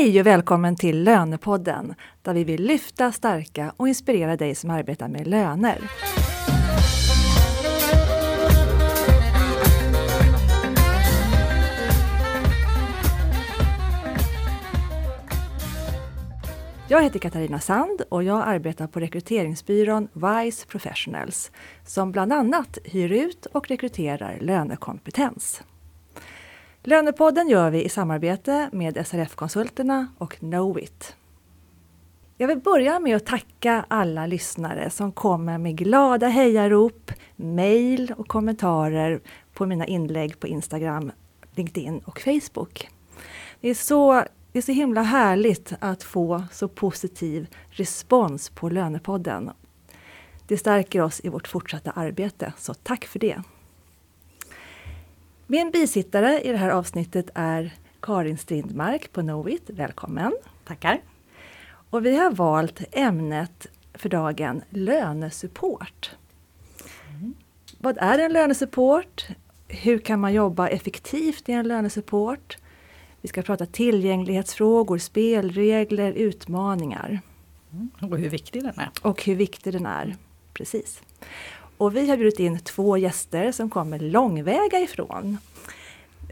Hej och välkommen till Lönepodden där vi vill lyfta, stärka och inspirera dig som arbetar med löner. Jag heter Katarina Sand och jag arbetar på rekryteringsbyrån Wise Professionals som bland annat hyr ut och rekryterar lönekompetens. Lönepodden gör vi i samarbete med SRF-konsulterna och Knowit. Jag vill börja med att tacka alla lyssnare som kommer med glada hejarop, mejl och kommentarer på mina inlägg på Instagram, LinkedIn och Facebook. Det är så det är så himla härligt att få så positiv respons på Lönepodden. Det stärker oss i vårt fortsatta arbete, så tack för det! Min bisittare i det här avsnittet är Karin Strindmark på Knowit. Välkommen! Tackar! Och vi har valt ämnet för dagen lönesupport. Mm. Vad är en lönesupport? Hur kan man jobba effektivt i en lönesupport? Vi ska prata tillgänglighetsfrågor, spelregler, utmaningar. Mm. Och hur viktig den är. Och hur viktig den är, precis. Och vi har bjudit in två gäster som kommer långväga ifrån.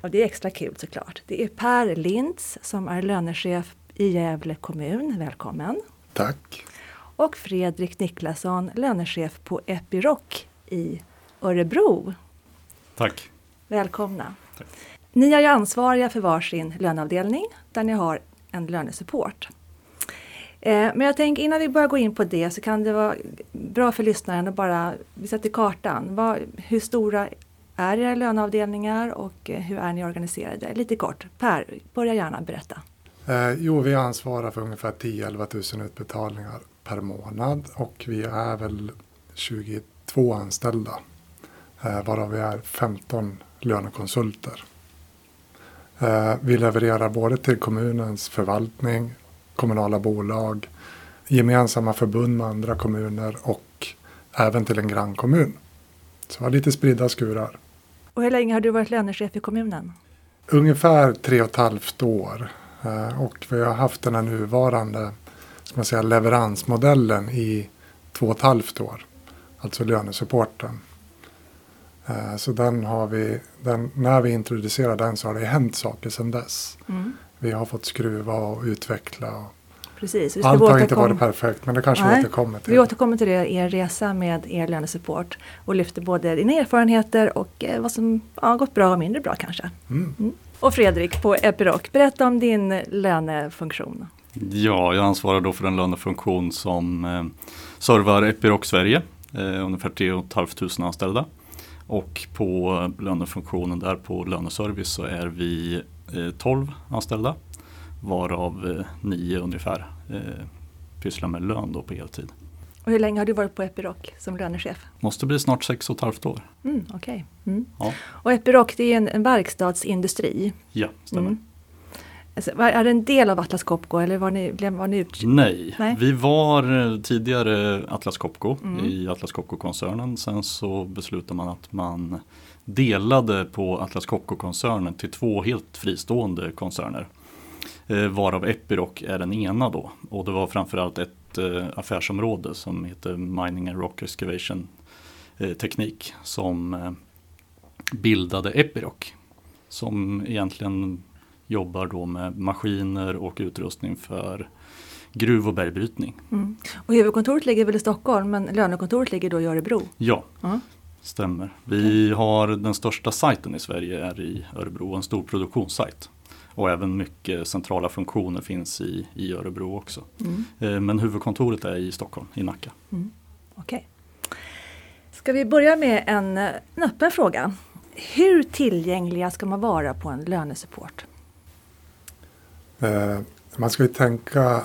Och det är extra kul såklart. Det är Per Lintz som är lönechef i Gävle kommun. Välkommen! Tack! Och Fredrik Niklasson, lönechef på Epiroc i Örebro. Tack! Välkomna! Tack. Ni är ju ansvariga för varsin löneavdelning där ni har en lönesupport. Eh, men jag tänker innan vi börjar gå in på det så kan det vara bra för lyssnaren att bara, vi sätter kartan. Vad, hur stora är era löneavdelningar och eh, hur är ni organiserade? Lite kort. Per, börja gärna berätta. Eh, jo, vi ansvarar för ungefär 10-11 000 utbetalningar per månad och vi är väl 22 anställda. Eh, varav vi är 15 lönekonsulter. Eh, vi levererar både till kommunens förvaltning, kommunala bolag, gemensamma förbund med andra kommuner och även till en grannkommun. Så vi har lite spridda skurar. Och hur länge har du varit lönechef i kommunen? Ungefär tre och ett halvt år. Eh, och vi har haft den här nuvarande ska man säga, leveransmodellen i två och ett halvt år. Alltså lönesupporten. Eh, så den har vi, den, när vi introducerade den så har det hänt saker sedan dess. Mm. Vi har fått skruva och utveckla. Och Precis. Vi Allt har inte varit perfekt men det kanske Nej, vi återkommer till. Vi återkommer till det i er resa med er lönesupport och lyfter både dina erfarenheter och eh, vad som har gått bra och mindre bra kanske. Mm. Mm. Och Fredrik på Epiroc, berätta om din lönefunktion. Ja, jag ansvarar då för en lönefunktion som eh, servar Epiroc Sverige, eh, ungefär 3 500 anställda. Och på lönefunktionen där på löneservice så är vi 12 eh, anställda. Varav 9 eh, ungefär eh, pysslar med lön då på heltid. Och hur länge har du varit på Epiroc som lönechef? Måste bli snart sex och ett halvt år. Mm, okay. Mm. Ja. Och Epiroc det är en, en verkstadsindustri. Ja, stämmer. Mm. Alltså, är det en del av Atlas Copco eller var ni, var ni ut? Nej. Nej, vi var tidigare Atlas Copco mm. i Atlas Copco-koncernen. Sen så beslutade man att man delade på Atlas Copco-koncernen till två helt fristående koncerner. Eh, varav Epiroc är den ena då. Och det var framförallt ett eh, affärsområde som heter Mining and Rock Excavation Teknik som bildade Epiroc. Som egentligen jobbar då med maskiner och utrustning för gruv och bergbrytning. Mm. Och huvudkontoret ligger väl i Stockholm men lönekontoret ligger då i Örebro? Ja, mm. Stämmer. Vi har den största sajten i Sverige är i Örebro, en stor produktionssajt. Och även mycket centrala funktioner finns i, i Örebro också. Mm. Eh, men huvudkontoret är i Stockholm, i Nacka. Mm. Okej. Okay. Ska vi börja med en, en öppen fråga. Hur tillgängliga ska man vara på en lönesupport? Eh, man ska ju tänka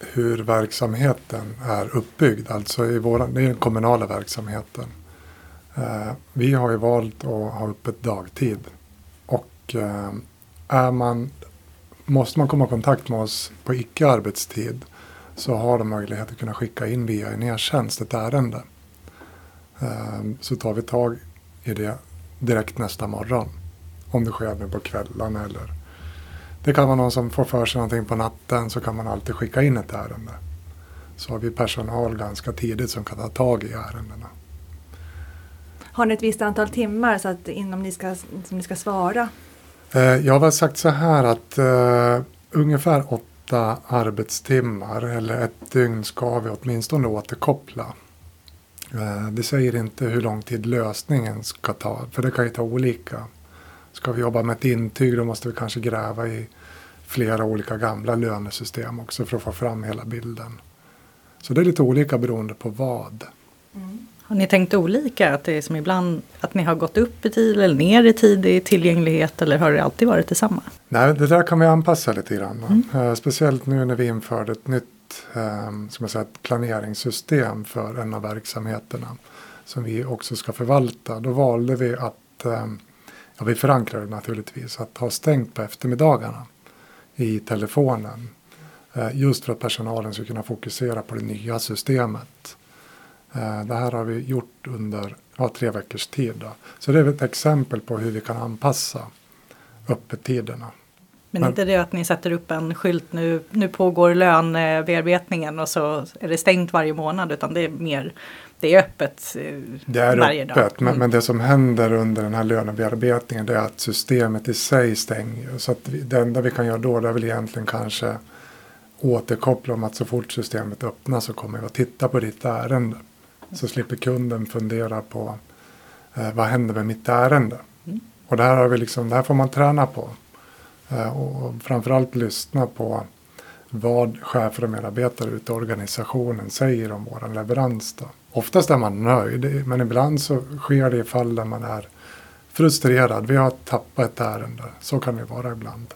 hur verksamheten är uppbyggd. Alltså i våran, det är den kommunala verksamheten. Eh, vi har ju valt att ha öppet dagtid. Och eh, är man, måste man komma i kontakt med oss på icke arbetstid så har de möjlighet att kunna skicka in via en e-tjänst ett ärende. Eh, så tar vi tag i det direkt nästa morgon. Om det sker nu på kvällarna eller Det kan vara någon som får för sig någonting på natten så kan man alltid skicka in ett ärende. Så har vi personal ganska tidigt som kan ta tag i ärendena. Har ni ett visst antal timmar så att inom ni ska, som ni ska svara? Eh, jag har sagt så här att uh, ungefär åtta arbetstimmar eller ett dygn ska vi åtminstone återkoppla. Uh, det säger inte hur lång tid lösningen ska ta, för det kan ju ta olika. Ska vi jobba med ett intyg då måste vi kanske gräva i flera olika gamla lönesystem också för att få fram hela bilden. Så det är lite olika beroende på vad. Mm. Har ni tänkt olika? Att det är som ibland att ni har gått upp i tid eller ner i tid i tillgänglighet eller har det alltid varit detsamma? Nej, det där kan vi anpassa lite grann. Mm. Uh, speciellt nu när vi införde ett nytt ska man säga, ett planeringssystem för en av verksamheterna som vi också ska förvalta. Då valde vi att, uh, ja vi förankrade naturligtvis, att ha stängt på eftermiddagarna i telefonen. Just för att personalen ska kunna fokusera på det nya systemet. Eh, det här har vi gjort under ja, tre veckors tid. Då. Så det är ett exempel på hur vi kan anpassa öppettiderna. Men, Men inte det att ni sätter upp en skylt nu, nu pågår lönebearbetningen och så är det stängt varje månad utan det är mer det är öppet eh, det är varje öppet, dag. Mm. Men, men, det som händer under den här lönebearbetningen det är att systemet i sig stänger. Så att vi, det enda vi kan göra då det är väl egentligen kanske återkoppla om att så fort systemet öppnas så kommer vi att titta på ditt ärende. Så slipper kunden fundera på eh, vad händer med mitt ärende. Mm. Och det här, har vi liksom, det här får man träna på. Eh, och framförallt lyssna på vad chefer och medarbetare ute i organisationen säger om vår leverans. Då. Oftast är man nöjd men ibland så sker det i fall där man är frustrerad. Vi har tappat ett ärende. Så kan det vara ibland.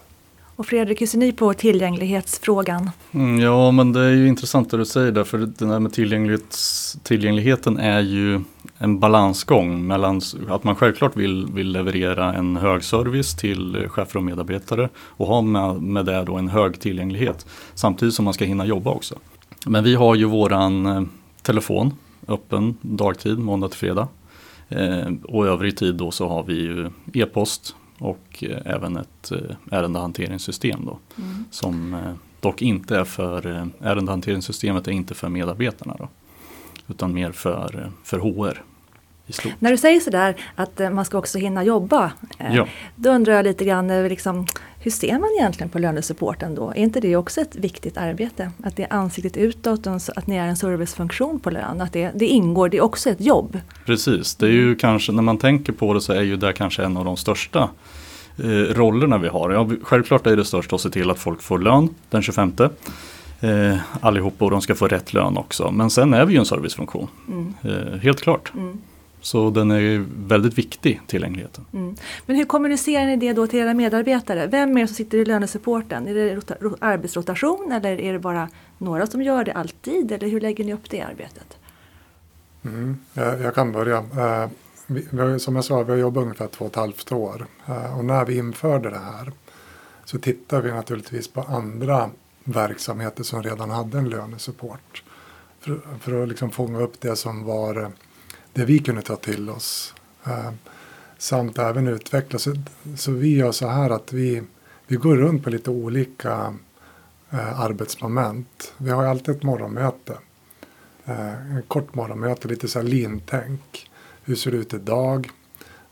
Och Fredrik, hur ser ni på tillgänglighetsfrågan? Mm, ja, men det är ju intressant det du säger där, för det där med tillgängligheten är ju en balansgång mellan att man självklart vill, vill leverera en hög service till chefer och medarbetare och ha med, med det då en hög tillgänglighet samtidigt som man ska hinna jobba också. Men vi har ju våran eh, telefon öppen dagtid, måndag till fredag. Eh, och övrig tid då så har vi ju e-post och eh, även ett eh, ärendehanteringssystem då, mm. som eh, dock inte är för, ärendehanteringssystemet är inte för medarbetarna då, utan mer för, för HR. När du säger sådär att man ska också hinna jobba, ja. då undrar jag lite grann liksom, hur ser man egentligen på lönesupporten då? Är inte det också ett viktigt arbete? Att det är ansiktet utåt, att ni är en servicefunktion på lön, att det, det ingår, det är också ett jobb. Precis, det är ju kanske, när man tänker på det så är ju det kanske en av de största eh, rollerna vi har. Ja, självklart är det största att se till att folk får lön den 25. Eh, allihopa och de ska få rätt lön också. Men sen är vi ju en servicefunktion, mm. eh, helt klart. Mm. Så den är väldigt viktig, tillgängligheten. Mm. Men hur kommunicerar ni det då till era medarbetare? Vem är det som sitter i lönesupporten? Är det arbetsrotation eller är det bara några som gör det alltid? Eller hur lägger ni upp det arbetet? Mm, jag, jag, kan börja. Vi, vi, som jag sa, vi har jobbat ungefär två och ett halvt år. Uh, och när vi införde det här så tittade vi naturligtvis på andra verksamheter som redan hade en lönesupport. För, för att liksom fånga upp det som var det vi kunde ta till oss. Eh, samt även utveckla. Så, så vi gör så här att vi, vi går runt på lite olika eh, arbetsmoment. Vi har alltid ett morgonmöte. Eh, en kort morgonmöte, lite så här lintänk. Hur ser det ut idag?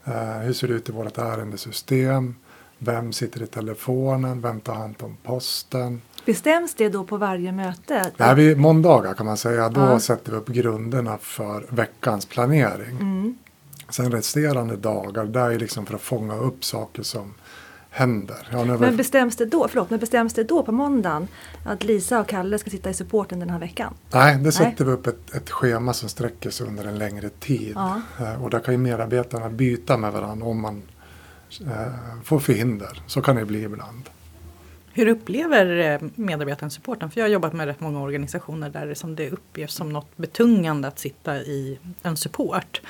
Eh, hur ser det ut i vårt ärendesystem? Vem sitter i telefonen? Vem tar hand om posten? Bestäms det då på varje möte? Nej, vi, måndagar kan man säga. Då ja. sätter vi upp grunderna för veckans planering. Mm. Sen resterande dagar, där är liksom för att fånga upp saker som händer. Ja, men bestäms det då, förlåt, men bestäms det då på måndagen att Lisa och Kalle ska sitta i supporten den här veckan? Nej, det sätter Nej. vi upp ett, ett schema som sträcker sig under en längre tid. Ja. Eh, och där kan ju medarbetarna byta med varandra om man eh, får förhinder. Så kan det bli ibland. Hur upplever eh, medarbetaren supporten? För jag har jobbat med rätt många organisationer där som det upplevs som något betungande att sitta i en support.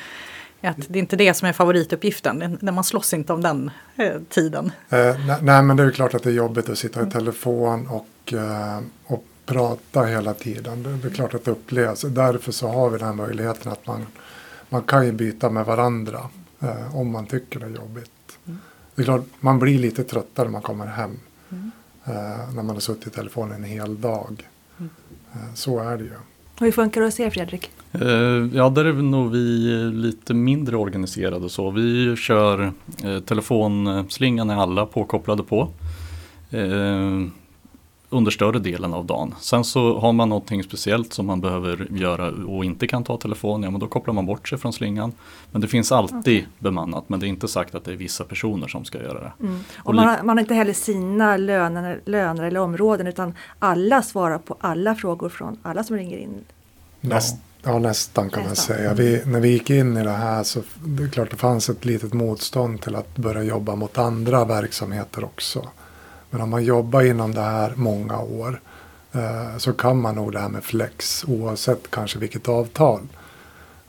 Att det är inte det som är favorituppgiften, man slåss inte om den eh, tiden. Eh, nej, men det är klart att det är jobbigt att sitta i telefon och, eh, och prata hela tiden. Det, det är klart att det upplevs. Därför så har vi den här möjligheten att man, man kan ju byta med varandra eh, om man tycker det är jobbigt. Mm. Det är klart, man blir lite tröttare när man kommer hem. Mm. Eh, när man har suttit i telefonen en hel dag. Mm. Eh, så är det ju. Och hur funkar det hos er Fredrik? Eh, Ja, där är vi nog vi lite mindre organiserade så. Vi kör telefonslingan är alla påkopplade på. Under större delen av dagen. Sen så har man någonting speciellt som man behöver göra och inte kan ta telefon, ja men då kopplar man bort sig från slingan. Men det finns alltid bemannat, men det är inte sagt att det är vissa personer som ska göra det. Mm. Och Och man, har, man har inte heller sina löner, löner eller områden utan alla svarar på alla frågor från alla som ringer in. Näst, ja, nästan kan man Nästan. säga. Vi, när vi gick in i det här så det är klart det fanns ett litet motstånd till att börja jobba mot andra verksamheter också. Men om man jobbar inom det här många år eh, så kan man nog det här med flex oavsett kanske vilket avtal.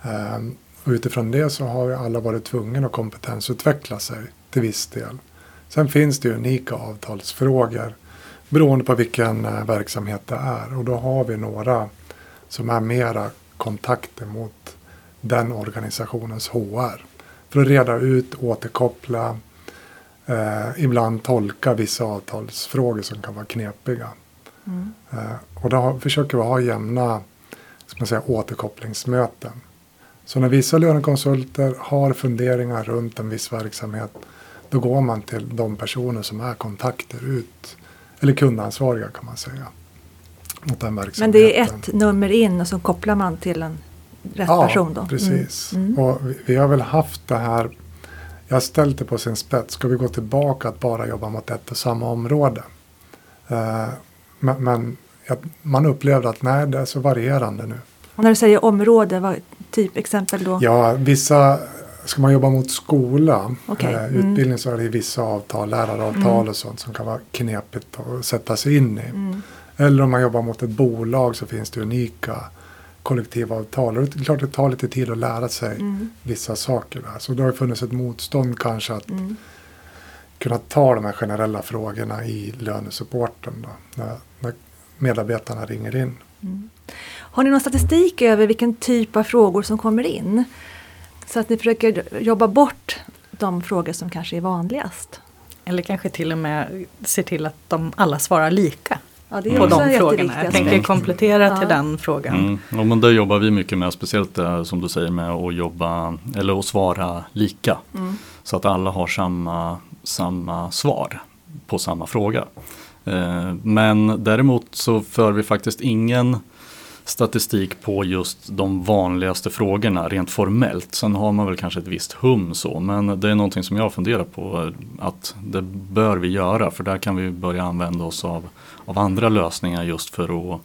Eh, och utifrån det så har ju alla varit tvungna att kompetensutveckla sig till viss del. Sen finns det ju unika avtalsfrågor beroende på vilken eh, verksamhet det är. Och då har vi några som är mera kontakter mot den organisationens HR. För att reda ut, återkoppla, eh, ibland tolka vissa avtalsfrågor som kan vara knepiga. Mm. Eh, och då försöker vi ha jämna ska man säga, återkopplingsmöten. Så när vissa lönekonsulter har funderingar runt en viss verksamhet då går man till de personer som är kontakter ut, eller kundansvariga kan man säga. Mot den Men verksamheten. det är ett nummer in och så kopplar man till en rätt person då? precis. Mm. Mm. Och vi, vi har väl haft det här, jag har ställt det på sin spets, ska vi gå tillbaka att bara jobba mot ett och samma område? Eh, men men man upplevde att nej, det är så varierande nu. Och när du säger område, vad typ exempel då? Ja, vissa, ska man jobba mot skola, Okej, eh, mm. utbildning så är det vissa avtal, läraravtal och sånt som kan vara knepigt att sätta sig in i. Mm. Eller om man jobbar mot ett bolag så finns det unika kollektivavtal. Och det är klart det tar lite tid att lära sig Mm. vissa saker där. Så det har funnits ett motstånd kanske att Mm. kunna ta de här generella frågorna i lönesupporten då, när, när medarbetarna ringer in. Har ni någon statistik över vilken typ av frågor som kommer in? Så att ni försöker jobba bort de frågor som kanske är vanligast? Eller kanske till och med se till att de alla svarar lika Ja, det är på också de en frågorna. Jag tänker komplettera Ja. till den frågan. Mm. Ja, men det jobbar vi mycket med, speciellt det som du säger med att jobba eller att svara lika. Mm. Så att alla har samma, samma svar på samma fråga. Eh, men däremot så för vi faktiskt ingen statistik på just de vanligaste frågorna rent formellt. Sen har man väl kanske ett visst hum så, men det är någonting som jag funderar på att det bör vi göra för där kan vi börja använda oss av, av andra lösningar just för att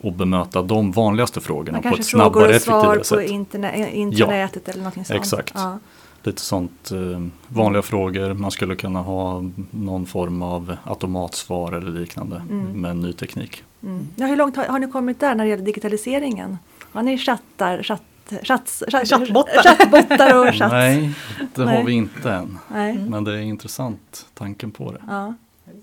och bemöta de vanligaste frågorna på kanske ett frågor snabbare, och svar effektivare på sätt. interne- internetet eller någonting sånt. exakt. Ja. Lite sånt eh, vanliga frågor. Man skulle kunna ha någon form av automatsvar eller liknande Mm. med ny teknik. Mm. Ja, hur långt har, har ni kommit där när det gäller digitaliseringen? Har ni chattar, chatt, chats, chatt, Chattbottar. chattbottar och chatt? Nej, det Nej. har vi inte än. Nej. Men det är intressant tanken på det. Ja.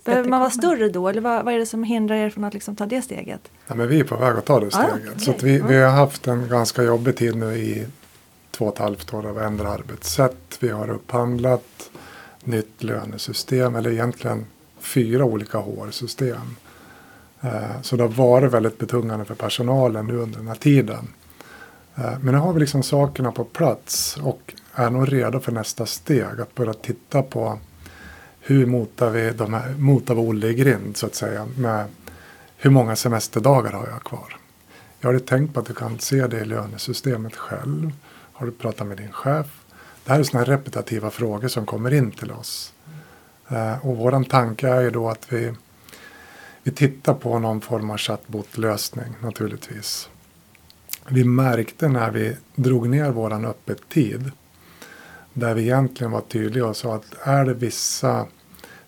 Behöver man vara större då eller vad, vad är det som hindrar er från att liksom ta det steget? Ja, men vi är på väg att ta det steget. så okej. att vi, vi har haft en ganska jobbig tid nu i två och ett halvt år av ändra arbetssätt. Vi har upphandlat nytt lönesystem eller egentligen fyra olika HR-system. Eh, så det har varit väldigt betungande för personalen nu under den här tiden. Eh, men nu har vi liksom sakerna på plats och är nog redo för nästa steg. Att börja titta på hur motar vi, de här, motar vi Olle i grind så att säga. Med hur många semesterdagar har jag kvar? Jag har tänkt på att du kan se det i lönesystemet själv. Har du pratat med din chef? Det här är sådana repetitiva frågor som kommer in till oss. Eh, och våran tanke är ju då att vi, vi tittar på någon form av chatbot-lösning naturligtvis. Vi märkte när vi drog ner våran öppettid där vi egentligen var tydliga och sa att är det vissa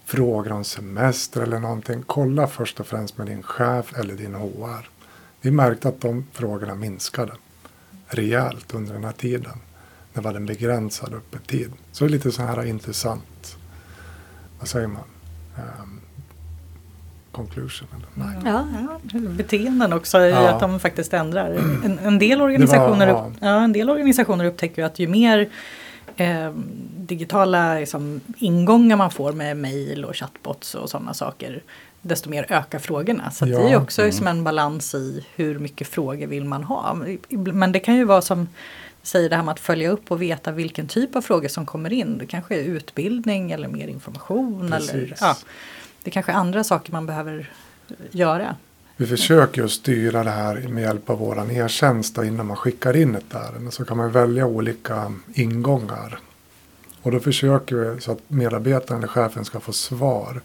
frågor om semester eller någonting, kolla först och främst med din chef eller din HR. Vi märkte att de frågorna minskade rejält under den här tiden. Det vi hade en begränsad öppettid. Så det är lite så här intressant, vad säger man? Ehm, Conclusion eller? Nej. Ja. Ja, beteenden också Ja. att de faktiskt ändrar. En, en, del organisationer, var- ja, en del organisationer upptäcker ju att ju mer eh, digitala liksom, ingångar man får med mail och chatbots och sådana saker. desto mer ökar frågorna. Så Ja. det är också Mm. som en balans i hur mycket frågor vill man ha. Men det kan ju vara som säger det här med att följa upp och veta vilken typ av frågor som kommer in. Det kanske är utbildning eller mer information. Eller, Precis. ja, det kanske är andra saker man behöver göra. Vi försöker ju styra det här med hjälp av våran e-tjänst innan man skickar in ett ärende. Så kan man välja olika ingångar. Och då försöker vi så att medarbetaren eller chefen ska få svar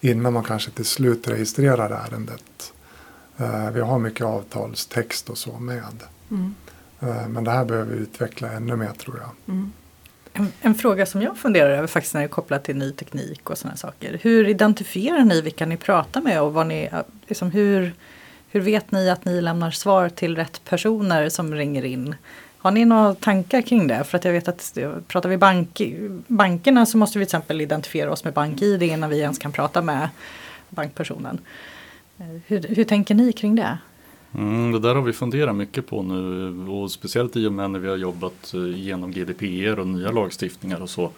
innan man kanske till slut registrerar ärendet. Eh, Vi har mycket avtalstext och så med. Mm. Eh, Men det här behöver vi utveckla ännu mer tror jag. Mm. En, en fråga som jag funderar över faktiskt när det är kopplat till ny teknik och sådana saker. Hur identifierar ni vilka ni pratar med och vad ni, liksom hur, hur vet ni att ni lämnar svar till rätt personer som ringer in? Har ni några tankar kring det? För att jag vet att pratar vi bank, bankerna så måste vi till exempel identifiera oss med BankID innan vi ens kan prata med bankpersonen. Eh, hur, hur tänker ni kring det? Mm, det där har vi funderat mycket på nu och speciellt i och med när vi har jobbat eh, genom GDPR och nya lagstiftningar och så.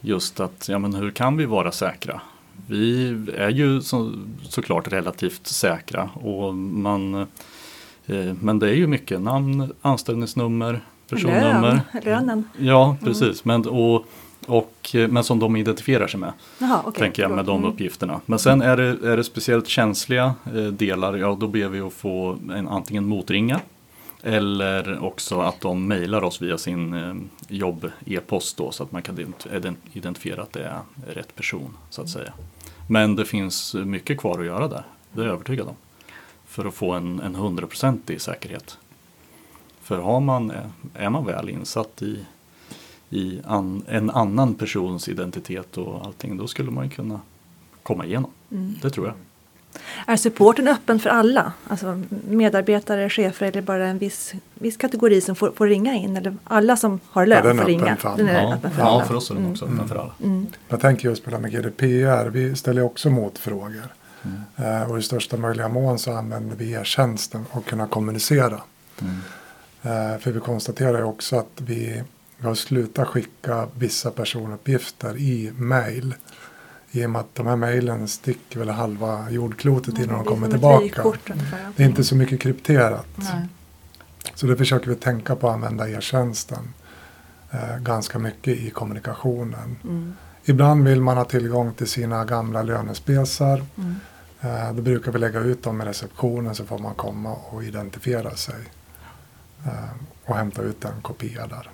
Just att, ja men hur kan vi vara säkra? Vi är ju så, såklart relativt säkra och man eh, Men det är ju mycket namn, anställningsnummer, personnummer. Lön, lönen. Ja, precis. Men, och, och, eh, men som de identifierar sig med. Jaha, okej. tänker jag med de Mm. uppgifterna. Men sen är det, är det speciellt känsliga eh, delar, ja då ber vi att få en, antingen motringa eller också att de mejlar oss via sin eh, jobb-e-post då så att man kan ident- ident- identifiera att det är rätt person så att säga. Men det finns mycket kvar att göra där, det är jag övertygad om. För att få en, en hundraprocentig säkerhet. För har man, är man väl insatt i, i an, en annan persons identitet och allting, då skulle man ju kunna komma igenom. Mm. Det tror jag. Är supporten öppen för alla? Alltså medarbetare, chefer eller bara en viss, viss kategori som får, får ringa in? Eller alla som har lön Ja, får ringa? för. Den är Ja, öppen för ja, alla. för oss är den Mm. också öppen för alla. Mm. Jag tänker just på det här med GDPR. Vi ställer också motfrågor. Mm. Eh, och i största möjliga mån så använder vi e-tjänsten och kunna kommunicera. Mm. Eh, för vi konstaterar ju också att vi har slutat skicka vissa personuppgifter i mail. I och med att de här mejlen sticker väl halva jordklotet innan de är kommer tillbaka. Det är inte så mycket krypterat. Nej. Så det försöker vi tänka på att använda e-tjänsten eh, ganska mycket i kommunikationen. Mm. Ibland vill man ha tillgång till sina gamla lönespesar. Mm. Eh, då brukar vi lägga ut dem i receptionen så får man komma och identifiera sig. Eh, och hämta ut en kopia där.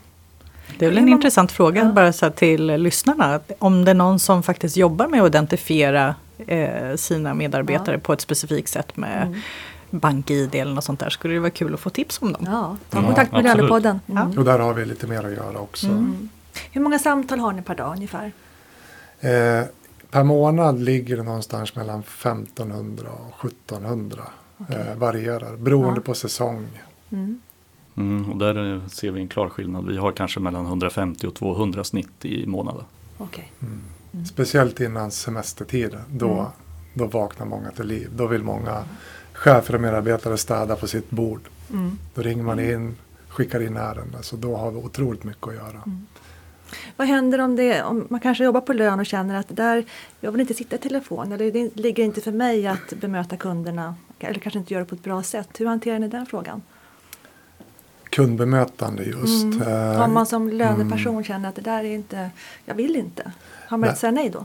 Det är väl en intressant fråga Ja. bara så till lyssnarna. Om det är någon som faktiskt jobbar med att identifiera eh, sina medarbetare Ja. på ett specifikt sätt med Mm. BankID eller något sånt där. Skulle det vara kul att få tips om dem? Ja, ta kontakt med. Lönepodden. Mm. Och där har vi lite mer att göra också. Mm. Hur många samtal har ni per dag ungefär? Eh, per månad ligger det någonstans mellan 1500 och 1700. Eh, varierar beroende Ja. på säsong. Mm. Mm, och där eh, ser vi en klar skillnad. Vi har kanske mellan 150 och 200 snitt i månaden. Okej. Mm. Speciellt innan semestertid. Då, Mm. då vaknar många till liv. Då vill många chefer och medarbetare städa på sitt bord. Mm. Då ringer man in, skickar in ärenden. Så då har vi otroligt mycket att göra. Mm. Vad händer om, det, om man kanske jobbar på lön och känner att där, jag vill inte sitta i telefon eller det ligger inte för mig att bemöta kunderna eller kanske inte göra det på ett bra sätt. Hur hanterar ni den frågan? Kundbemötande just. Mm. Eh, Om man som löneperson känner att det där är inte, jag vill inte. Har man rätt att säga nej då?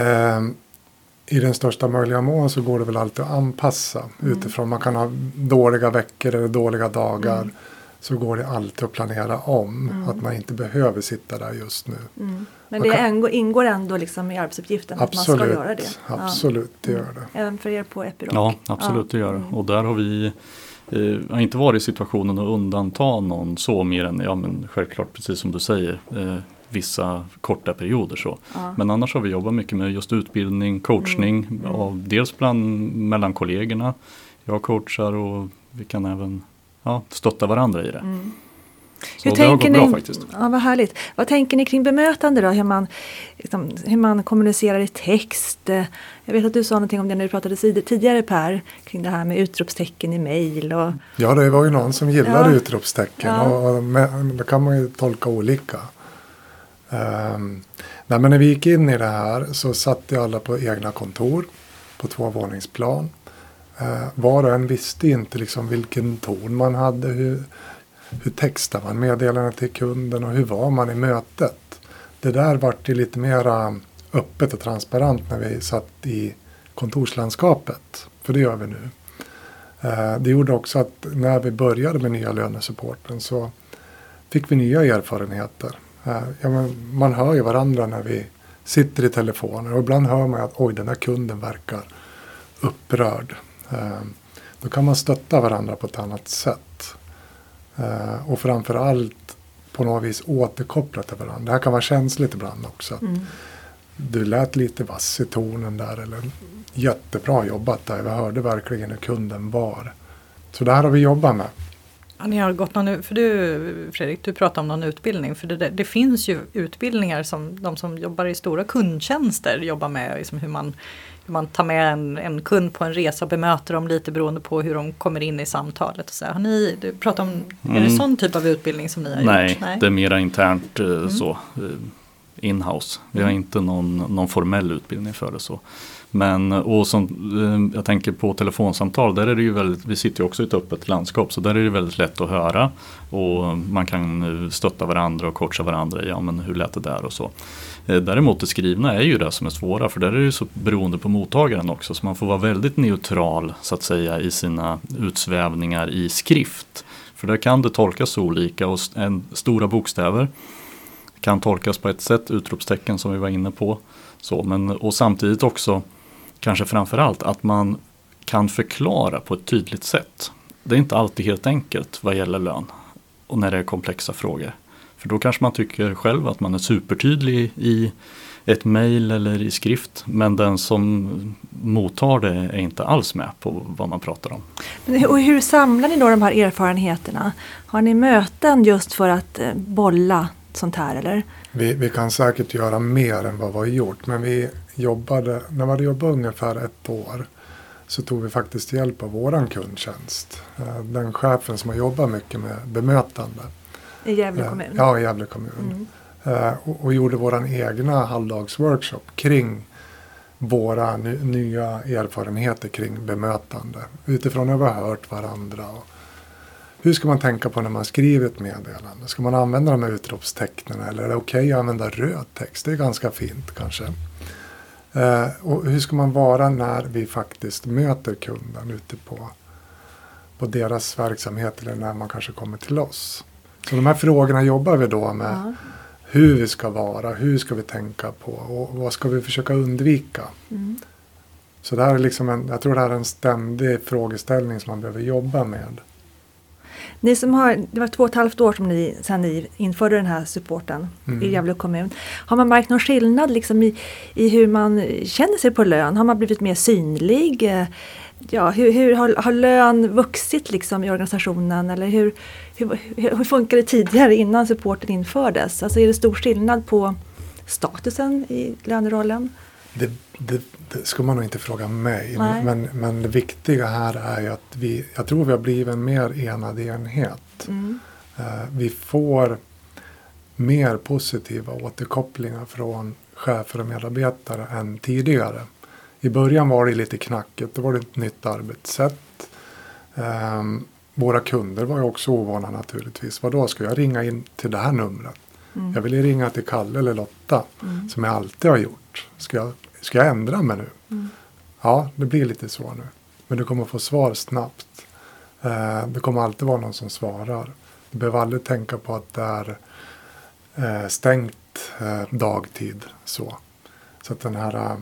Eh, I den största möjliga mån så går det väl alltid att anpassa Mm. utifrån. Man kan ha dåliga veckor eller dåliga dagar. Mm. Så går det alltid att planera om. Mm. Att man inte behöver sitta där just nu. Mm. Men Man det kan- ingår, ingår ändå liksom i arbetsuppgiften att man ska Absolut, göra det? Ja. absolut det gör det. Även för er på Epiroc? Ja, absolut det gör det. Mm. Och där har vi eh, har inte varit i situationen att undanta någon så mer än, ja men självklart precis som du säger, eh, vissa korta perioder så. Ja. Men annars har vi jobbat mycket med just utbildning, coachning, Mm. Mm. Av, dels bland, mellan kollegorna. Jag coachar och vi kan även ja, stötta varandra i det. Mm. Så Hur det har gått tänker bra ni, faktiskt. Ja, vad härligt. Vad tänker ni kring bemötande då? Hur man, liksom, hur man kommunicerar i text? Jag vet att du sa någonting om det när du pratade tidigare Per, kring det här med utropstecken i mejl. Och, Ja, det var ju någon som gillade Ja. utropstecken. Ja. Och, och med, det kan man ju tolka olika. Um, nej, men när vi gick in i det här så satt ju alla på egna kontor. på tvåvåningsplan. Eh, var och en visste inte liksom vilken ton man hade, hur, hur textar man meddelandet till kunden och hur var man i mötet. Det där vart ju lite mera öppet och transparent när vi satt i kontorslandskapet. För det gör vi nu. Eh, det gjorde också att när vi började med nya lönesupporten så fick vi nya erfarenheter. Eh, ja, men man hör ju varandra när vi sitter i telefoner och ibland hör man att oj den där kunden verkar upprörd. Eh, då kan man stötta varandra på ett annat sätt. Och framförallt på något vis återkoppla till varandra. Det här kan vara känsligt ibland också. Mm. Du lät lite vass i tonen där eller jättebra jobbat där. Vi hörde verkligen hur kunden var. Så det här har vi jobbat med. Ja, ni har gått någon, för du Fredrik, du pratar om någon utbildning. För det, det, finns ju utbildningar som de som jobbar i stora kundtjänster jobbar med. Liksom hur, man, man tar med en, en kund på en resa och bemöter dem lite beroende på hur de kommer in i samtalet. Och så. Har ni, du pratar om, mm. är det mm. sån typ av utbildning som ni har Nej, gjort? Nej, det är mera internt eh, mm. så. Eh, inhouse. Vi har mm. inte någon, någon formell utbildning för det så. Men och som, eh, jag tänker på telefonsamtal, där är det ju väldigt, vi sitter ju också i ett öppet landskap så där är det väldigt lätt att höra. Och man kan stötta varandra och coacha varandra, ja men hur lät det där och så. Eh, däremot det skrivna är ju det som är svåra för där är det så beroende på mottagaren också så man får vara väldigt neutral så att säga i sina utsvävningar i skrift. För där kan det tolkas olika och en, stora bokstäver kan tolkas på ett sätt, utropstecken som vi var inne på. Så, men, och samtidigt också kanske framförallt att man kan förklara på ett tydligt sätt. Det är inte alltid helt enkelt vad gäller lön och när det är komplexa frågor. För då kanske man tycker själv att man är supertydlig i ett mejl eller i skrift men den som mottar det är inte alls med på vad man pratar om. Och hur samlar ni då de här erfarenheterna? Har ni möten just för att eh, bolla sånt här eller? Vi, vi kan säkert göra mer än vad vi har gjort men vi jobbade, när vi hade jobbat ungefär ett år så tog vi faktiskt hjälp av våran kundtjänst. Eh, den chefen som har jobbat mycket med bemötande. I Gävle kommun? Eh, ja, i Gävle kommun. Mm. Eh, och, och, gjorde våran egna halvdagsworkshop kring våra nya erfarenheter kring bemötande. Utifrån hur vi har hört varandra. Hur ska man tänka på när man skriver ett meddelande? Ska man använda de här utropstecknen eller är det okej okay att använda röd text? Det är ganska fint kanske. Eh, och hur ska man vara när vi faktiskt möter kunden ute på, på deras verksamhet eller när man kanske kommer till oss? Så de här frågorna jobbar vi då med. Ja. Hur vi ska vara, hur ska vi tänka på och vad ska vi försöka undvika? Mm. Så det här är liksom en, jag tror det här är en ständig frågeställning som man behöver jobba med. Ni som har, det var två och ett halvt år som ni, sedan ni införde den här supporten mm. i Gävle kommun. Har man märkt någon skillnad liksom i, i hur man känner sig på lön? Har man blivit mer synlig? Ja, hur, hur har, har lön vuxit liksom i organisationen? Eller hur, hur, hur funkar det tidigare innan supporten infördes? Alltså är det stor skillnad på statusen i lönerollen? Det, det, det ska man nog inte fråga mig. Men, men det viktiga här är ju att vi, jag tror vi har blivit en mer enad enhet. Mm. Uh, vi får mer positiva återkopplingar från chefer och medarbetare än tidigare. I början var det lite knackigt, då var det ett nytt arbetssätt. Um, våra kunder var ju också ovana naturligtvis. Vadå, ska jag ringa in till det här numret? Mm. Jag vill ringa till Kalle eller Lotta mm. som jag alltid har gjort. Ska jag ska jag ändra mig nu? Mm. Ja, det blir lite så nu. Men du kommer få svar snabbt. Eh, det kommer alltid vara någon som svarar. Du behöver aldrig tänka på att det är eh, stängt eh, dagtid. Så. så att den här, eh,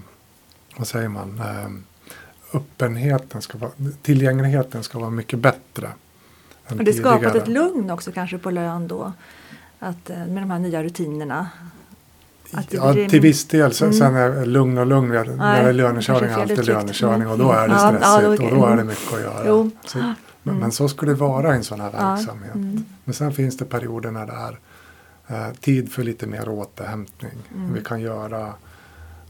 vad säger man, eh, öppenheten ska vara, tillgängligheten ska vara mycket bättre. Och det skapat ett lugn också kanske på lön då? Att, eh, med de här nya rutinerna. Ja, till viss del. Sen, mm. sen är lugn och lugn. När det är lönekörning är alltid lönekörning och då är det stressigt ja, okay. och då är det mycket att göra. Så, men, mm. men, så ska det vara i en sån här verksamhet. Mm. Men sen finns det perioder när det är eh, tid för lite mer återhämtning. Mm. Vi kan göra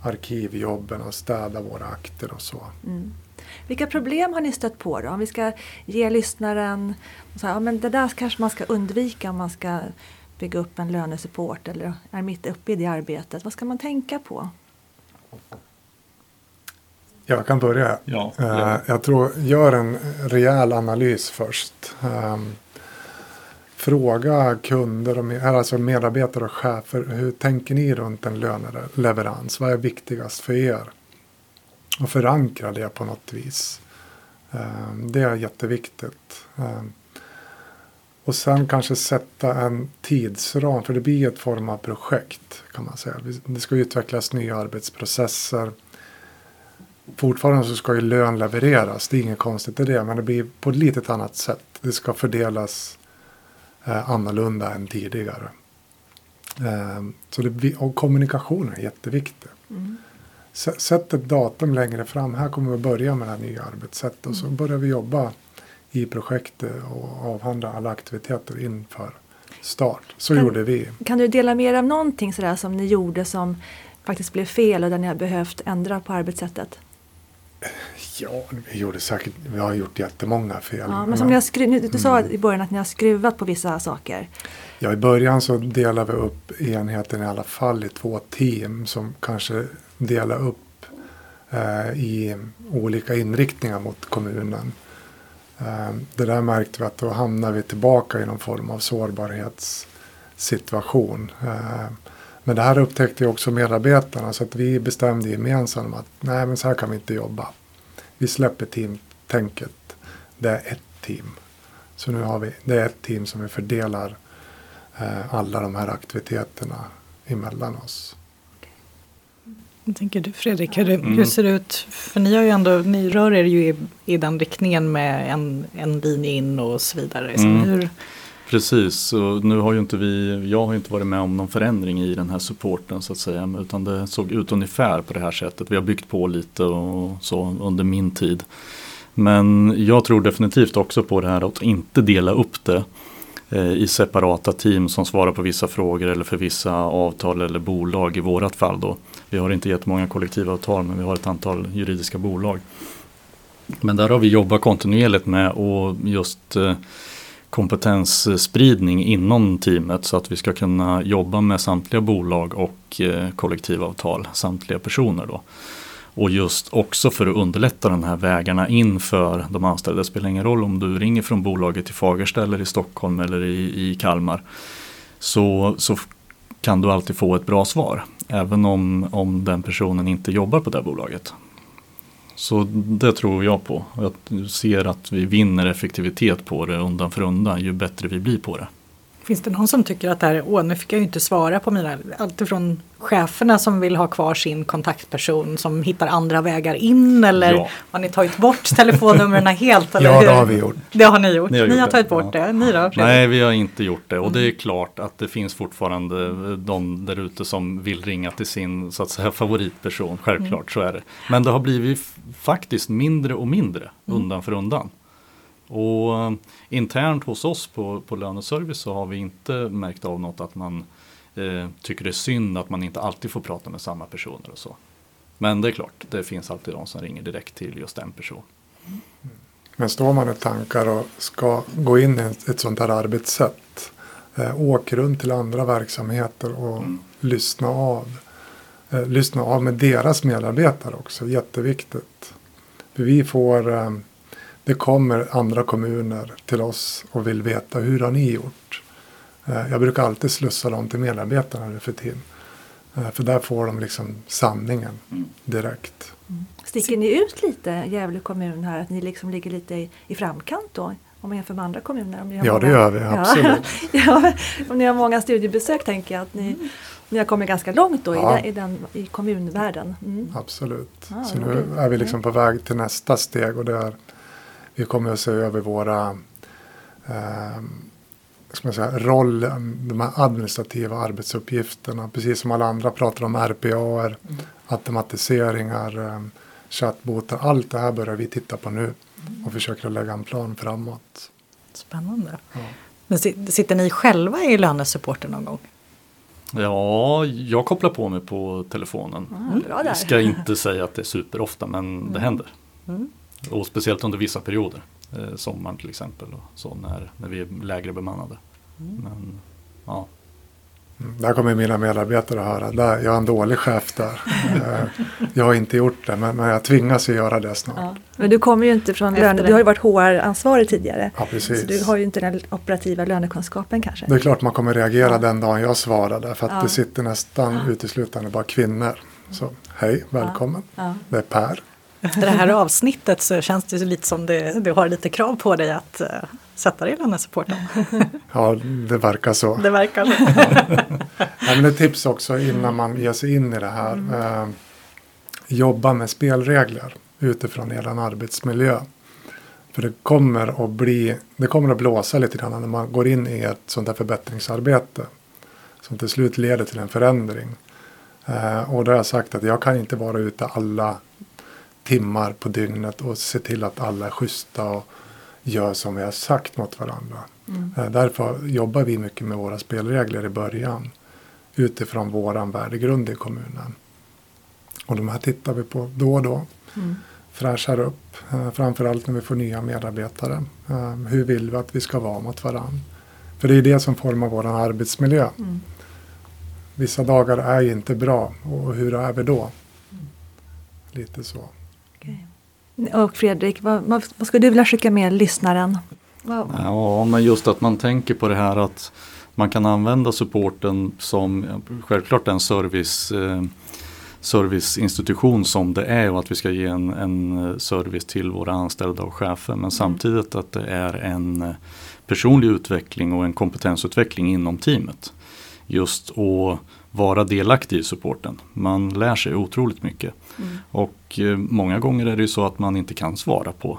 arkivjobben och städa våra akter och så. Mm. Vilka problem har ni stött på då? Om vi ska ge lyssnaren, så här, ja, men det där kanske man ska undvika om man ska bygga upp en lönesupport eller är mitt uppe i det arbetet. Vad ska man tänka på? Jag kan börja. Ja, Eh, ja. Jag tror, gör en rejäl analys först. Fråga kunder, och med, alltså medarbetare och chefer. Hur tänker ni runt en löneleverans? Vad är viktigast för er? Och förankra det på något vis. Eh, det är jätteviktigt. Eh, och sen kanske sätta en tidsram. För det blir ett form av projekt. kan man säga. Det ska utvecklas nya arbetsprocesser. Fortfarande så ska ju lön levereras. Det är inget konstigt i det. Men det blir på ett litet annat sätt. Det ska fördelas annorlunda än tidigare. Eh, så det, och kommunikationen är jätteviktig. S- Sätt ett datum längre fram. Här kommer vi börja med det här nya arbetssättet. Och så börjar vi jobba i projektet och avhandla alla aktiviteter inför start. Så Kan- gjorde vi. Kan du dela med dig av någonting sådär som ni gjorde som faktiskt blev fel och där ni har behövt ändra på arbetssättet? Ja, vi gjorde säkert, vi har gjort jättemånga fel. Ja, men som ni har skru- du sa i början att ni har skruvat på vissa saker. Ja, i början så delade vi upp enheten i alla fall i två team som kanske delar upp eh, i olika inriktningar mot kommunen. Eh, det där märkte vi att då hamnar vi tillbaka i någon form av sårbarhetssituation. Eh, men det här upptäckte ju också medarbetarna så att vi bestämde gemensamt att nej men så här kan vi inte jobba. Vi släpper teamtänket. Det är ett team. Så nu har vi, det är ett team som vi fördelar eh, alla de här aktiviteterna emellan oss. Vad tänker du Fredrik? Hur, Mm. hur ser det ut? För ni, har ju ändå, ni rör er ju i, i den riktningen med en, en linje in och så vidare. Så Mm. hur, Precis, och nu har ju inte vi, jag har inte varit med om någon förändring i den här supporten så att säga. Utan det såg ut ungefär på det här sättet. Vi har byggt på lite och så under min tid. Men jag tror definitivt också på det här att inte dela upp det eh, i separata team som svarar på vissa frågor eller för vissa avtal eller bolag i vårat fall då. Vi har inte jättemånga kollektivavtal men vi har ett antal juridiska bolag. Men där har vi jobbat kontinuerligt med och just eh, kompetensspridning inom teamet så att vi ska kunna jobba med samtliga bolag och eh, kollektivavtal, samtliga personer då. Och just också för att underlätta de här vägarna in för de anställda. Det spelar ingen roll om du ringer från bolaget i Fagersta eller i Stockholm eller i, i Kalmar. Så, så kan du alltid få ett bra svar. Även om, om den personen inte jobbar på det bolaget. Så det tror jag på. Jag ser att vi vinner effektivitet på det undan för undan ju bättre vi blir på det finns det någon som tycker att det här, är- åh nu fick jag ju inte svara på mina, alltifrån cheferna som vill ha kvar sin kontaktperson som hittar andra vägar in eller Ja. har ni tagit bort telefonnumren helt? Eller Ja, hur? det har vi gjort. Det har ni gjort. Ni Ni har har, gjort det, tagit bort ja. det. Ni då? Fredrik? Nej, vi har inte gjort det. Och det är klart att det finns fortfarande de där ute som vill ringa till sin så att säga, favoritperson. Självklart så är det. Men det har blivit faktiskt mindre och mindre undan för undan. Och eh, internt hos oss på, på löneservice så har vi inte märkt av något att man eh, tycker det är synd att man inte alltid får prata med samma personer och så. Men det är klart, det finns alltid de som ringer direkt till just en person. Men står man i tankar och ska gå in i ett, sånt här arbetssätt. Eh, åk runt till andra verksamheter och lyssna av. Eh, lyssna av med deras medarbetare också, jätteviktigt. För vi får, eh, det kommer andra kommuner till oss och vill veta hur har ni gjort? Eh, jag brukar alltid slussa dem till medarbetarna nu för tiden. Eh, för där får de liksom sanningen direkt. Sticker ni ut lite, Gävle kommun här, att ni liksom ligger lite i, i framkant då? Om man jämför med andra kommuner? Om ni har Ja, det gör vi, absolut. ja, om ni har många studiebesök tänker jag att ni, ni har kommit ganska långt då Ja. i, den, i, den, i kommunvärlden. Mm. Absolut. Ja, så roligt. nu är vi liksom på väg till nästa steg och det är vi kommer att se över våra eh, ska man säga, roll, de här administrativa arbetsuppgifterna. Precis som alla andra pratar om RPA, automatiseringar, eh, chattbotar. Allt det här börjar vi titta på nu och försöker lägga en plan framåt. Spännande. Ja. Men si- sitter ni själva i lönesupporten någon gång? Ja, jag kopplar på mig på telefonen. Bra där. Jag ska inte säga att det är superofta men det händer. Mm. Och speciellt under vissa perioder. Eh, sommaren till exempel. Och så när, när vi är lägre bemannade. Men ja, Mm, Där kommer mina medarbetare att höra, där, jag är en dålig chef där. Eh, jag har inte gjort det, men, men jag tvingas att göra det snart. Ja, Men du kommer ju inte från löne, du har ju varit HR-ansvarig tidigare. precis. Så du har ju inte den operativa lönekunskapen kanske. Det är klart man kommer reagera den dagen jag svarade, för att Ja. det sitter nästan uteslutande bara kvinnor. Så hej, välkommen. Ja. Det är Per. Efter det här avsnittet så känns det lite som det, du har lite krav på dig att uh, sätta dig i lönesupporten. Ja, det verkar så. Det verkar så. Ja, men ett tips också innan man ger sig in i det här. Eh, jobba med spelregler utifrån er arbetsmiljö. För det kommer att bli, det kommer att blåsa lite grann när man går in i ett sånt här förbättringsarbete. Som till slut leder till en förändring. Eh, och då har jag sagt att jag kan inte vara ute alla timmar på dygnet och se till att alla är schyssta och gör som vi har sagt mot varandra. Eh, Därför jobbar vi mycket med våra spelregler i början utifrån våran värdegrund i kommunen. Och de här tittar vi på då och då. Fräschar upp, eh, framförallt när vi får nya medarbetare. Eh, hur vill vi att vi ska vara mot varandra? För det är det som formar vår arbetsmiljö. Vissa dagar är ju inte bra och hur är vi då? Lite så. Och Fredrik, vad, vad, vad skulle du vilja skicka med lyssnaren? Vad- Ja, men just att man tänker på det här att man kan använda supporten som självklart en service, eh, serviceinstitution som det är och att vi ska ge en, en service till våra anställda och chefer. Men samtidigt att det är en eh, personlig utveckling och en kompetensutveckling inom teamet. Just att vara delaktig i supporten. Man lär sig otroligt mycket. Och eh, många gånger är det ju så att man inte kan svara på.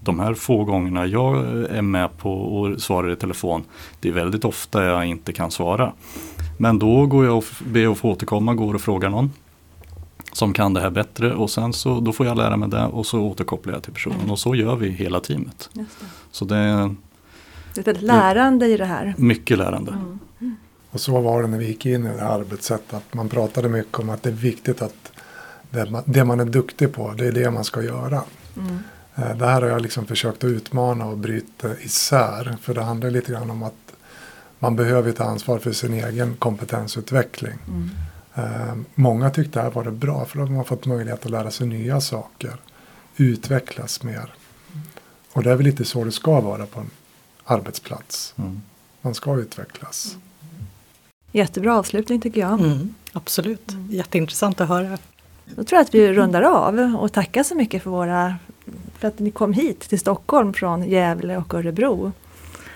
De här få gångerna jag är med på och svarar i telefon. Det är väldigt ofta jag inte kan svara. Men då går jag och ber att få återkomma, går och frågar någon. Som kan det här bättre och sen så då får jag lära mig det och så återkopplar jag till personen. Och så gör vi hela teamet. Det. Så det är Det är ett lärande i det här. mycket lärande. Och så var det när vi gick in i det här arbetssättet. Att man pratade mycket om att det är viktigt att det man, det man är duktig på, det är det man ska göra. Eh, Det här har jag liksom försökt att utmana och bryta isär. För det handlar lite grann om att man behöver ta ansvar för sin egen kompetensutveckling. Eh, Många tyckte det här var bra för de har fått möjlighet att lära sig nya saker. Utvecklas mer. Och det är väl lite så det ska vara på en arbetsplats. Mm. Man ska utvecklas. Jättebra avslutning tycker jag. Mm, absolut, jätteintressant att höra. Då tror jag att vi rundar av och tackar så mycket för, våra, för att ni kom hit till Stockholm från Gävle och Örebro.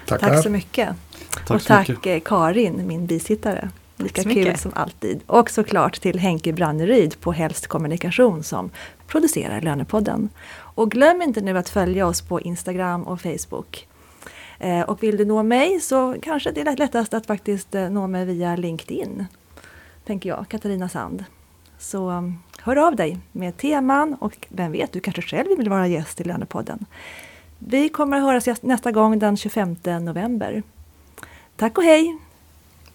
Tackar. Tack så mycket. Tack och så tack mycket. eh, Karin, min bisittare. Lika kul mycket. som alltid. Och såklart till Henke Branneryd på Helst Kommunikation som producerar Lönepodden. Och glöm inte nu att följa oss på Instagram och Facebook. Eh, och vill du nå mig så kanske det är lättast att faktiskt eh, nå mig via LinkedIn. Tänker jag, Katarina Sand. Så um, hör av dig med teman och vem vet, du kanske själv vill vara gäst i Lönepodden. Vi kommer att höras nästa gång den 25 november. Tack och hej!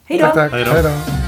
Hej då! Tack, tack. Hej då. Hej då.